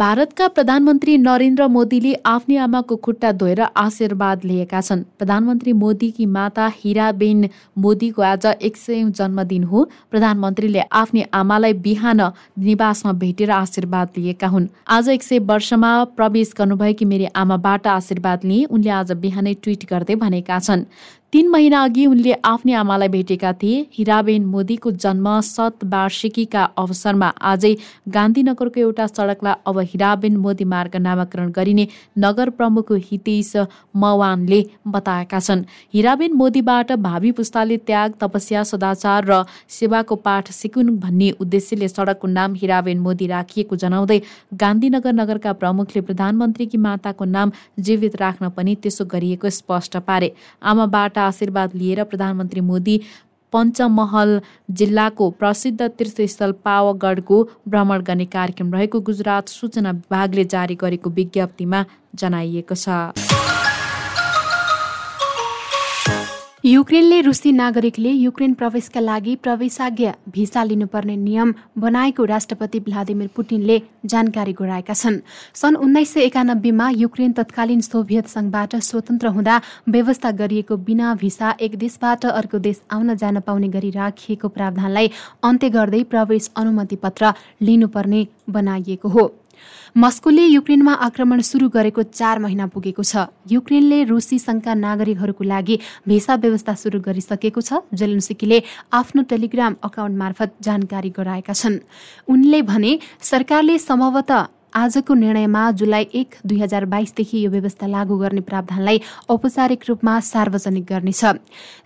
भारतका प्रधानमन्त्री नरेन्द्र मोदीले आफ्नी आमाको खुट्टा धोएर आशीर्वाद लिएका छन्। प्रधानमन्त्री मोदीकी माता हिराबेन मोदीको आज एक सय जन्मदिन हो। प्रधानमन्त्रीले आफ्नी आमालाई बिहान निवासमा भेटेर आशीर्वाद लिएका हुन्। आज एक सय वर्षमा प्रवेश गर्नुभएकी मेरी आमाबाट आशीर्वाद लिए उनले आज बिहानै ट्विट गर्दै भनेका छन्। तीन महिना अघि उनले आफ्नै आमालाई भेटेका थिए। हिराबेन मोदीको जन्म शतवार्षिकीका अवसरमा आजै गान्धीनगरको एउटा सडकलाई अब हिराबेन मोदी मार्ग नामाकरण गरिने नगर प्रमुख हितेश मवानले बताएका छन्। हिराबेन मोदीबाट भावी पुस्ताले त्याग तपस्या सदाचार र सेवाको पाठ सिकुन् भन्ने उद्देश्यले सडकको नाम हिराबेन मोदी राखिएको जनाउँदै गान्धीनगर नगरका प्रमुखले प्रधानमन्त्रीकी माताको नाम जीवित राख्न पनि त्यसो गरिएको स्पष्ट पारे। आमाबाट आशीर्वाद लिएर प्रधानमन्त्री मोदी पञ्चमहल जिल्लाको प्रसिद्ध तीर्थस्थल पावगढको भ्रमण गर्ने कार्यक्रम रहेको गुजरात सूचना विभागले जारी गरेको विज्ञप्तिमा जनाइएको छ। युक्रेनले रुसी नागरिकले युक्रेन प्रवेशका लागि प्रवेशाज्ञा भिसा लिनुपर्ने नियम बनाएको राष्ट्रपति भ्लादिमिर पुटिनले जानकारी गराएका छन्। सन् उन्नाइस सय एकानब्बेमा युक्रेन तत्कालीन सोभियत संघबाट स्वतन्त्र हुँदा व्यवस्था गरिएको बिना भिसा एक देशबाट अर्को देश आउन जान पाउने गरी राखिएको प्रावधानलाई अन्त्य गर्दै प्रवेश अनुमति पत्र लिनुपर्ने बनाइएको हो। मस्कोले युक्रेनमा आक्रमण सुरु गरेको चार महिना पुगेको छ। युक्रेनले रुसी संघका नागरिकहरूको लागि भिसा व्यवस्था सुरु गरिसकेको छ। जेलेन्सिकीले आफ्नो टेलिग्राम अकाउन्ट मार्फत जानकारी गराएका छन्। उनले भने सरकारले सम्भवतः आजको निर्णयमा जुलाई एक दुई हजार बाइसदेखि यो व्यवस्था लागू गर्ने प्रावधानलाई औपचारिक रूपमा सार्वजनिक गर्नेछ।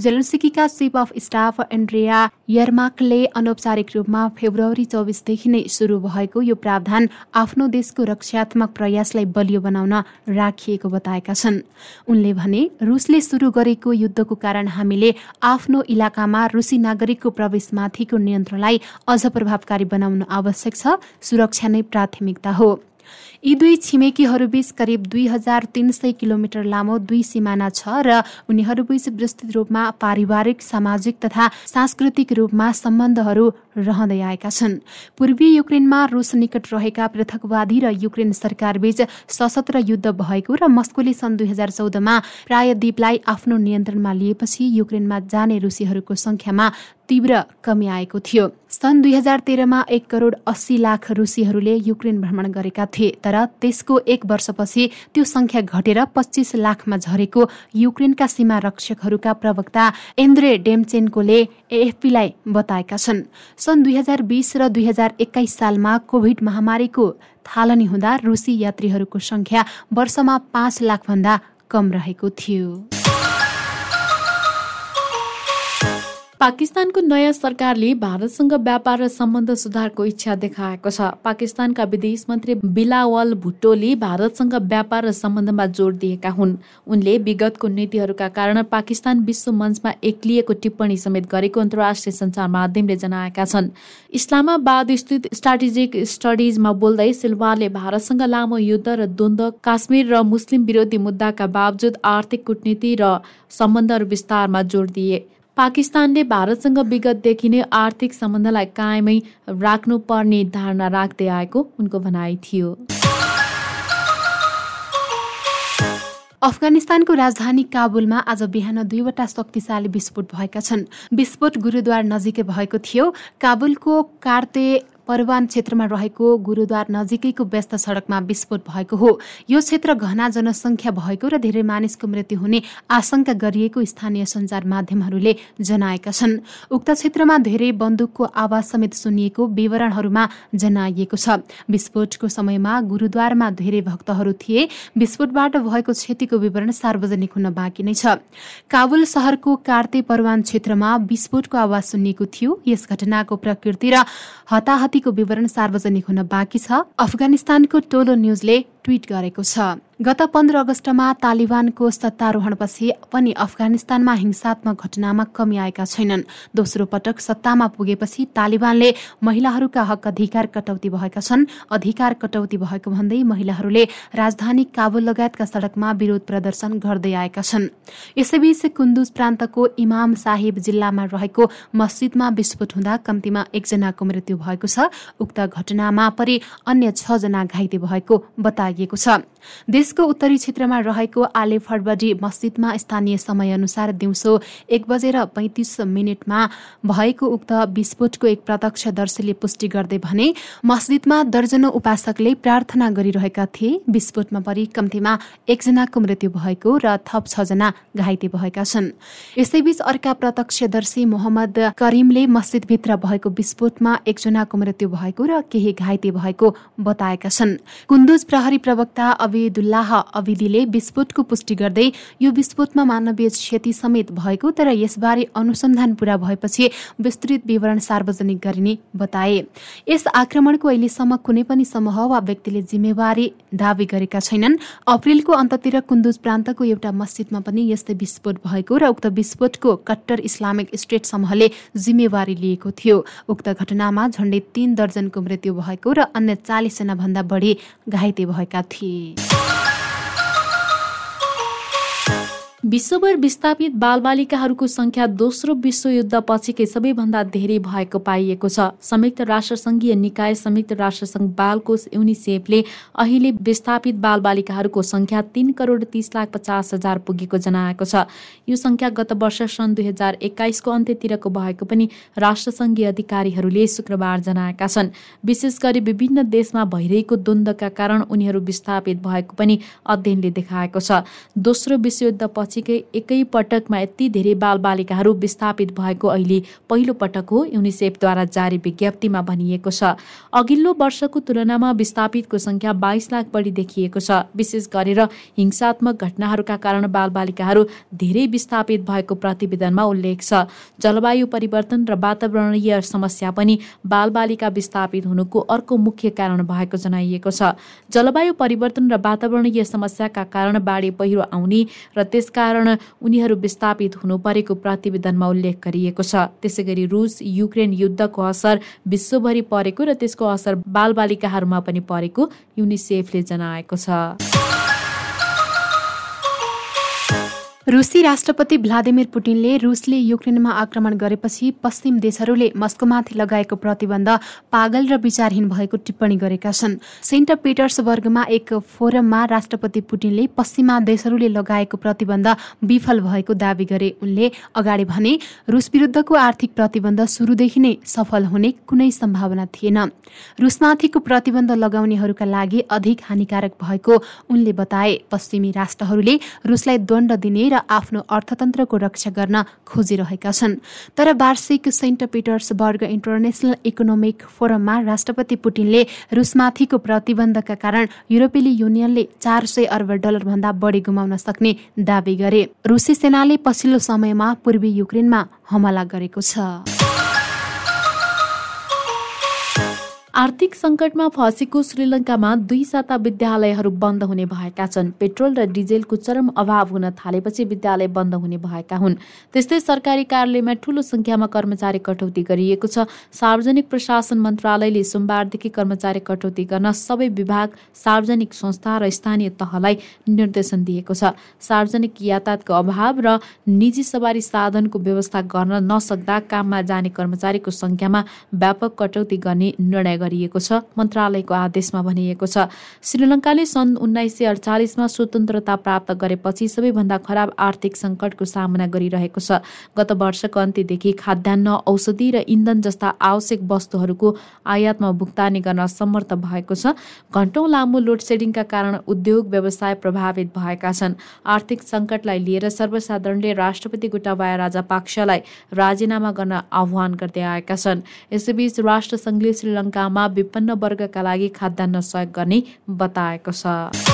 जेलेन्सिकीका चिफ अफ स्टाफ एन्ड्रिया यर्माकले अनौपचारिक रूपमा फेब्रुअरी चौबिसदेखि नै सुरु भएको यो प्रावधान आफ्नो देशको रक्षात्मक प्रयासलाई बलियो बनाउन राखिएको बताएका छन्। उनले भने रुसले सुरु गरेको युद्धको कारण हामीले आफ्नो इलाकामा रुसी नागरिकको प्रवेशमाथिको नियन्त्रणलाई अझ प्रभावकारी बनाउनु आवश्यक छ। सुरक्षा नै प्राथमिकता हो। यी दुई छिमेकीहरूबीच करिब दुई हजार तीन सय किलोमिटर लामो दुई सिमाना छ र उनीहरूबीच विस्तृत रूपमा पारिवारिक सामाजिक तथा सांस्कृतिक रूपमा सम्बन्धहरू रहँदै आएका छन्। पूर्वी युक्रेनमा रुस निकट रहेका पृथकवादी र युक्रेन सरकारबीच सशस्त्र युद्ध भएको र मस्कोले सन् दुई हजार चौधमा प्रायद्वीपलाई आफ्नो नियन्त्रणमा लिएपछि युक्रेनमा जाने रुसीहरूको संख्यामा तीव्र कमी आएको थियो। सन् दुई हजार तेह्रमा एक करोड अस्सी लाख रुसीहरूले युक्रेन भ्रमण गरेका थिए तर त्यसको एक वर्षपछि त्यो संख्या घटेर पच्चिस लाखमा झरेको युक्रेनका सीमा रक्षकहरूका प्रवक्ता एन्द्रे डेमचेन्कोले एएफपीलाई बताएका छन्। सन् दुई हजार बिस र दुई हजार एक्काइस सालमा कोभिड महामारीको थालनी हुँदा रुसी यात्रीहरूको संख्या वर्षमा पाँच लाखभन्दा कम रहेको थियो। पाकिस्तानको नयाँ सरकारले भारतसँग व्यापार र सम्बन्ध सुधारको इच्छा देखाएको छ। पाकिस्तानका विदेश मन्त्री बिलावल भुट्टोले भारतसँग व्यापार र सम्बन्धमा जोड दिएका हुन्। उनले विगतको नीतिहरूका कारण पाकिस्तान विश्व मञ्चमा एक्लिएको टिप्पणी समेत गरेको अन्तर्राष्ट्रिय सञ्चार माध्यमले जनाएका छन्। इस्लामाबाद स्थित स्ट्राटेजिक स्टडिजमा बोल्दै सिल्वाले भारतसँग लामो युद्ध र द्वन्द्व काश्मीर र मुस्लिम विरोधी मुद्दाका बावजुद आर्थिक कूटनीति र सम्बन्धहरू विस्तारमा जोड दिए। पाकिस्तानले भारतसँग विगतदेखि नै आर्थिक सम्बन्धलाई कायमै राख्नुपर्ने धारणा राख्दै आएको उनको भनाइ थियो। अफगानिस्तानको राजधानी काबुलमा आज बिहान दुईवटा शक्तिशाली विस्फोट भएका छन्। विस्फोट गुरुद्वार नजिकै भएको थियो। काबुलको कार्ते परवान क्षेत्रमा रहेको गुरुद्वार नजिकैको व्यस्त सडकमा विस्फोट भएको हो। यो क्षेत्र घना जनसङ्ख्या भएको र धेरै मानिसको मृत्यु हुने आशंका गरिएको स्थानीय सञ्चार माध्यमहरूले जनाएका छन्। उक्त क्षेत्रमा धेरै बन्दुकको आवाज समेत सुनिएको विवरणहरूमा जनाइएको छ। विस्फोटको समयमा गुरुद्वारमा धेरै भक्तहरू थिए। विस्फोटबाट भएको क्षतिको विवरण सार्वजनिक हुन बाँकी नै छ। काबुल सहरको कार्ते परवान क्षेत्रमा विस्फोटको आवाज सुनिएको थियो। यस घटनाको प्रकृति र हताहत क्षतिको विवरण सार्वजनिक हुन बाँकी छ। अफगानिस्तानको टोलो न्युजले ट्विट गरेको छ। गत पन्ध्र अगस्तमा तालिबानको सत्तारोहणपछि पनि अफगानिस्तानमा हिंसात्मक घटनामा कमी आएका छैनन्। दोस्रो पटक सत्तामा पुगेपछि तालिबानले महिलाहरूका हक अधिकार कटौती भएका छन्। अधिकार कटौती भएको भन्दै महिलाहरूले राजधानी काबुल लगायतका सडकमा विरोध प्रदर्शन गर्दै आएका छन्। यसैबीच कुन्दुज प्रान्तको इमाम साहिब जिल्लामा रहेको मस्जिदमा विस्फोट हुँदा कम्तीमा एकजनाको मृत्यु भएको छ। उक्त घटनामा परि अन्य छजना घाइते भएको बताइएको छ। देशको उत्तरी क्षेत्रमा रहेको आले फडबडी मस्जिदमा स्थानीय समयअनुसार दिउँसो एक बजेर पैँतिस मिनटमा भएको उक्त विस्फोटको एक प्रत्यक्षदर्शीले पुष्टि गर्दै भने मस्जिदमा दर्जनौ उपासकले प्रार्थना गरिरहेका थिए। विस्फोटमा परि कम्तीमा एकजनाको मृत्यु भएको र थप छजना घाइते भएका छन्। यसैबीच अर्का प्रत्यक्षदर्शी मोहम्मद करिमले मस्जिदभित्र भएको विस्फोटमा एकजनाको मृत्यु भएको र केही घाइते भएको बताएका छन्। कुन्दुज प्रहरी प्रवक्ता अबिदुल्लाह अविदीले विस्फोटको पुष्टि गर्दै यो विस्फोटमा मानवीय क्षति समेत भएको तर यसबारे अनुसन्धान पूरा भएपछि विस्तृत विवरण सार्वजनिक गरिने बताए। यस आक्रमणको अहिलेसम्म कुनै पनि समूह वा व्यक्तिले जिम्मेवारी दावी गरेका छैनन्। अप्रेलको अन्ततिर कुन्दुज प्रान्तको एउटा मस्जिदमा पनि यस्तै विस्फोट भएको र उक्त विस्फोटको कट्टर इस्लामिक स्टेट समूहले जिम्मेवारी लिएको थियो। उक्त घटनामा झण्डै तीन दर्जनको मृत्यु भएको र अन्य चालिसजना भन्दा बढी घाइते भएका थिए विश्वभर विस्थापित बालबालिकाहरूको संख्या दोस्रो विश्वयुद्ध पछिकै सबैभन्दा धेरै भएको पाइएको छ। संयुक्त राष्ट्रसङ्घीय निकाय संयुक्त राष्ट्रसङ्घ बालकोष युनिसेफले अहिले विस्थापित बालबालिकाहरूको संख्या तीन करोड तिस लाख पचास हजार पुगेको जनाएको छ। यो संख्या गत वर्ष सन् दुई हजार एक्काइसको अन्त्यतिरको भएको पनि राष्ट्रसङ्घीय अधिकारीहरूले शुक्रबार जनाएका छन्। विशेष गरी विभिन्न देशमा भइरहेको द्वन्द्वका कारण उनीहरू विस्थापित भएको पनि अध्ययनले देखाएको छ। दोस्रो विश्वयुद्ध पछिकै एकै पटकमा यति धेरै बालबालिकाहरू विस्थापित भएको अहिले पहिलो पटक हो युनिसेफद्वारा जारी विज्ञप्तिमा भनिएको छ। अघिल्लो वर्षको तुलनामा विस्थापितको संख्या बाइस लाख बढी देखिएको छ। विशेष गरेर हिंसात्मक घटनाहरूका कारण बालबालिकाहरू धेरै विस्थापित भएको प्रतिवेदनमा उल्लेख छ। जलवायु परिवर्तन र वातावरणीय समस्या पनि बालबालिका विस्थापित हुनुको अर्को मुख्य कारण भएको जनाइएको छ। जलवायु परिवर्तन र वातावरणीय समस्याका कारण बाढी पहिरो आउने र त्यसका कारण उनीहरू विस्थापित हुनु परेको प्रतिवेदनमा उल्लेख गरिएको छ। त्यसै गरी रुस युक्रेन युद्धको असर विश्वभरि परेको र त्यसको असर बालबालिकाहरूमा पनि परेको युनिसेफले जनाएको छ। रुसी राष्ट्रपति भ्लादिमिर पुटिनले रुसले युक्रेनमा आक्रमण गरेपछि पश्चिम देशहरूले मस्कोमाथि लगाएको प्रतिबन्ध पागल र विचारहीन भएको टिप्पणी गरेका छन्। सेन्ट पिटर्सबर्गमा एक फोरममा राष्ट्रपति पुटिनले पश्चिमा देशहरूले लगाएको प्रतिबन्ध विफल भएको दावी गरे। उनले अगाडि भने रुस विरुद्धको आर्थिक प्रतिबन्ध सुरुदेखि नै सफल हुने कुनै सम्भावना थिएन। रुसमाथिको प्रतिबन्ध लगाउनेहरूका लागि अधिक हानिकारक भएको उनले बताए। पश्चिमी राष्ट्रहरूले रुसलाई दण्ड दिने र आफ्नो अर्थतन्त्रको रक्षा गर्न खोजिरहेका छन्। तर वार्षिक सेन्ट पिटर्सबर्ग इन्टरनेसनल इकोनोमिक फोरममा राष्ट्रपति पुटिनले रुसमाथिको प्रतिबन्धका कारण युरोपेली युनियनले चार सय अर्ब डलरभन्दा बढी गुमाउन सक्ने दावी गरे। रुसी सेनाले पछिल्लो समयमा पूर्वी युक्रेनमा हमला गरेको छ। आर्थिक सङ्कटमा फँसेको श्रीलङ्कामा दुई साता विद्यालयहरू बन्द हुने भएका छन्। पेट्रोल र डिजेलको चरम अभाव हुन थालेपछि विद्यालय बन्द हुने भएका हुन्। त्यस्तै सरकारी कार्यालयमा ठूलो सङ्ख्यामा कर्मचारी कटौती गरिएको छ। सार्वजनिक प्रशासन मन्त्रालयले सोमबारदेखि कर्मचारी कटौती गर्न सबै विभाग सार्वजनिक संस्था र स्थानीय तहलाई निर्देशन दिएको छ। सार्वजनिक यातायातको अभाव र निजी सवारी साधनको व्यवस्था गर्न नसक्दा काममा जाने कर्मचारीको सङ्ख्यामा व्यापक कटौती गर्ने निर्णय गरिएको छ मन्त्रालयको आदेशमा भनिएको छ। श्रीलङ्काले सन् उन्नाइस सय अडचालिसमा स्वतन्त्रता प्राप्त गरेपछि सबैभन्दा खराब आर्थिक सङ्कटको सामना गरिरहेको छ। गत वर्षको अन्त्यदेखि खाद्यान्न औषधि र इन्धन जस्ता आवश्यक वस्तुहरूको आयातमा भुक्तानी गर्न समर्थ भएको छ। घन्टौँ लामो लोड सेडिङका कारण उद्योग व्यवसाय प्रभावित भएका छन्। आर्थिक सङ्कटलाई लिएर सर्वसाधारणले राष्ट्रपति गोटाबाया राजा पाक्सलाई राजीनामा गर्न आह्वान गर्दै आएका छन्। यसैबीच राष्ट्रसङ्घले श्रीलङ्का विपन्न वर्गका लागि खाद्यान्न सहयोग गर्ने बताएको छ।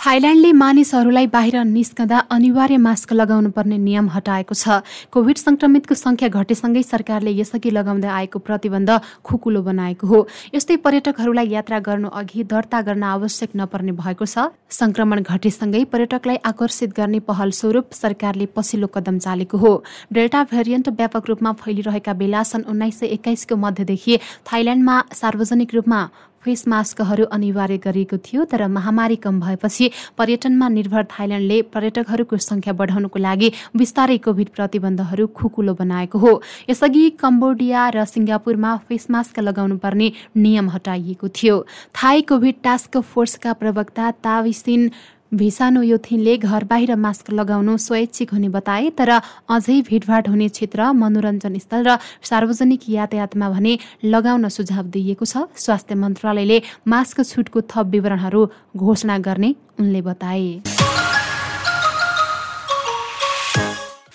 थाइल्याण्डले मानिसहरूलाई बाहिर निस्कँदा अनिवार्य मास्क लगाउनु पर्ने नियम हटाएको छ। कोभिड संक्रमितको संख्या घटेसँगै सरकारले यसअघि लगाउँदै आएको प्रतिबन्ध खुकुलो बनाएको हो। यस्तै पर्यटकहरूलाई यात्रा गर्नु अघि दर्ता गर्न आवश्यक नपर्ने भएको छ। संक्रमण घटेसँगै पर्यटकलाई आकर्षित गर्ने पहल स्वरूप सरकारले पछिल्लो कदम चालेको हो। डेल्टा भेरिएन्ट व्यापक रूपमा फैलिरहेका बेला सन् उन्नाइस सय एक्काइसको मध्यदेखि थाइल्याण्डमा सार्वजनिक रूपमा फेस मास्कहरू अनिवार्य गरिएको थियो तर महामारी कम भएपछि पर्यटनमा निर्भर थाइल्याण्डले पर्यटकहरूको संख्या बढाउनको लागि बिस्तारै कोभिड प्रतिबन्धहरू खुकुलो बनाएको हो। यसअघि कम्बोडिया र सिङ्गापुरमा फेस मास्क लगाउनु पर्ने नियम हटाइएको थियो। थाई कोभिड टास्क फोर्सका प्रवक्ता ताविसिन भिसानो योथिनले घर बाहिर मास्क लगाउनु स्वैच्छिक हुने बताए तर अझै भिडभाड हुने क्षेत्र मनोरञ्जन स्थल र सार्वजनिक यातायातमा भने लगाउन सुझाव दिइएको छ। स्वास्थ्य मन्त्रालयले मास्क छुटको थप विवरणहरू घोषणा गर्ने उनले बताए।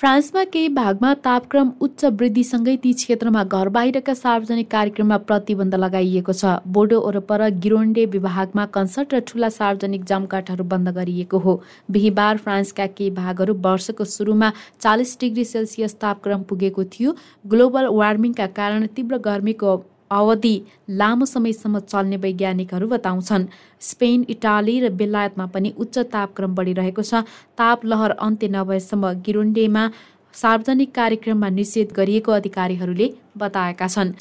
फ्रान्समा केही भागमा तापक्रम उच्च वृद्धिसँगै ती क्षेत्रमा घर बाहिरका सार्वजनिक कार्यक्रममा प्रतिबन्ध लगाइएको छ। बोर्डो वरपर गिरोन्डे विभागमा कन्सर्ट र ठुला सार्वजनिक जमकाटहरू बन्द गरिएको हो। बिहिबार फ्रान्सका केही भागहरू वर्षको सुरुमा चालिस डिग्री सेल्सियस तापक्रम पुगेको थियो। ग्लोबल वार्मिङका कारण तीव्र गर्मीको अवधि लामो समयसम्म चल्ने वैज्ञानिकहरू बताउँछन्। स्पेन इटाली र बेलायतमा पनि उच्च तापक्रम बढिरहेको छ। ताप लहर अन्त्य नभएसम्म गिरोन्डेमा सार्वजनिक कार्यक्रममा निषेध गरिएको अधिकारीहरूले बताएका छन्।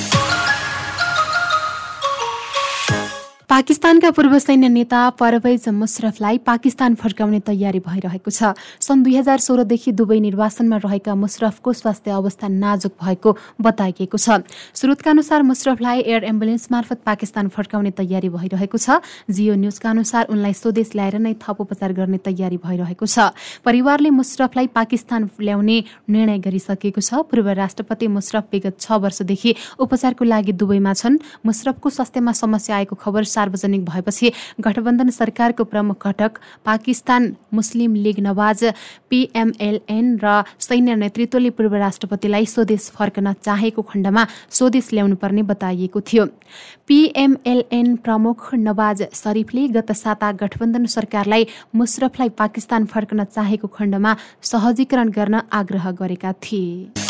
पाकिस्तानका पूर्व सैन्य नेता परवेज मुशरफलाई पाकिस्तान फर्काउने तयारी भइरहेको छ। सन् दुई हजार सोह्रदेखि दुवै निर्वाचनमा रहेका मुशरफको स्वास्थ्य अवस्था नाजुक भएको बताइएको छ। स्रोतका अनुसार मुशरफलाई एयर एम्बुलेन्स मार्फत पाकिस्तान फर्काउने तयारी भइरहेको छ। जियो न्युजका अनुसार उनलाई स्वदेश ल्याएर नै थप उपचार गर्ने तयारी भइरहेको छ। परिवारले मुशरफलाई पाकिस्तान ल्याउने निर्णय गरिसकेको छ। पूर्व राष्ट्रपति मुशरफ विगत छ वर्षदेखि उपचारको लागि दुबईमा छन्। मुशरफको स्वास्थ्यमा समस्या आएको खबर सार्वजनिक भएपछि गठबन्धन सरकारको प्रमुख घटक Pakistan Muslim League Nawaz P M L N र सैन्य नेतृत्वले पूर्व राष्ट्रपतिलाई स्वदेश फर्कन चाहेको खण्डमा स्वदेश ल्याउनु पर्ने बताइएको थियो। पिएमएलएन प्रमुख नवाज शरीफले गत साता गठबन्धन सरकारलाई मुशरफलाई पाकिस्तान फर्कन चाहेको खण्डमा सहजीकरण गर्न आग्रह गरेका थिए।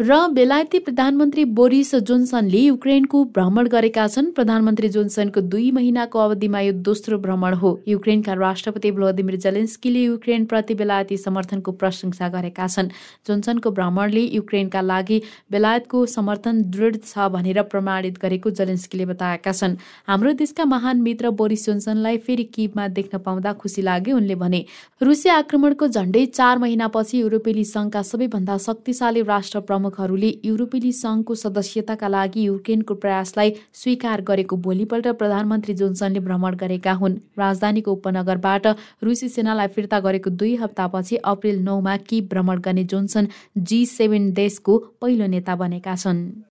र बेलायती प्रधानमन्त्री बोरिस जोन्सनले युक्रेनको भ्रमण गरेका छन्। प्रधानमन्त्री जोन्सनको दुई महिनाको अवधिमा यो दोस्रो भ्रमण हो। युक्रेनका राष्ट्रपति भ्लादिमिर जेलेन्स्कीले युक्रेन प्रति बेलायती समर्थनको प्रशंसा गरेका छन्। जोन्सनको भ्रमणले युक्रेनका लागि बेलायतको समर्थन दृढ छ भनेर प्रमाणित गरेको जेलेन्स्कीले बताएका छन्। हाम्रो देशका महान मित्र बोरिस जोन्सनलाई फेरि किबमा देख्न पाउँदा खुसी लाग्यो। उनले भने रुसिया आक्रमणको झण्डै चार महिनापछि युरोपेली सङ्घका सबैभन्दा शक्तिशाली राष्ट्र प्रमुख प्रमुखहरूले युरोपेली सङ्घको सदस्यताका लागि युक्रेनको प्रयासलाई स्वीकार गरेको भोलिपल्ट प्रधानमन्त्री जोन्सनले भ्रमण गरेका हुन्। राजधानीको उपनगरबाट रुसी सेनालाई फिर्ता गरेको दुई हप्तापछि अप्रेल नौमा कि भ्रमण गर्ने जोन्सन जी सेभेन देशको पहिलो नेता बनेका छन्।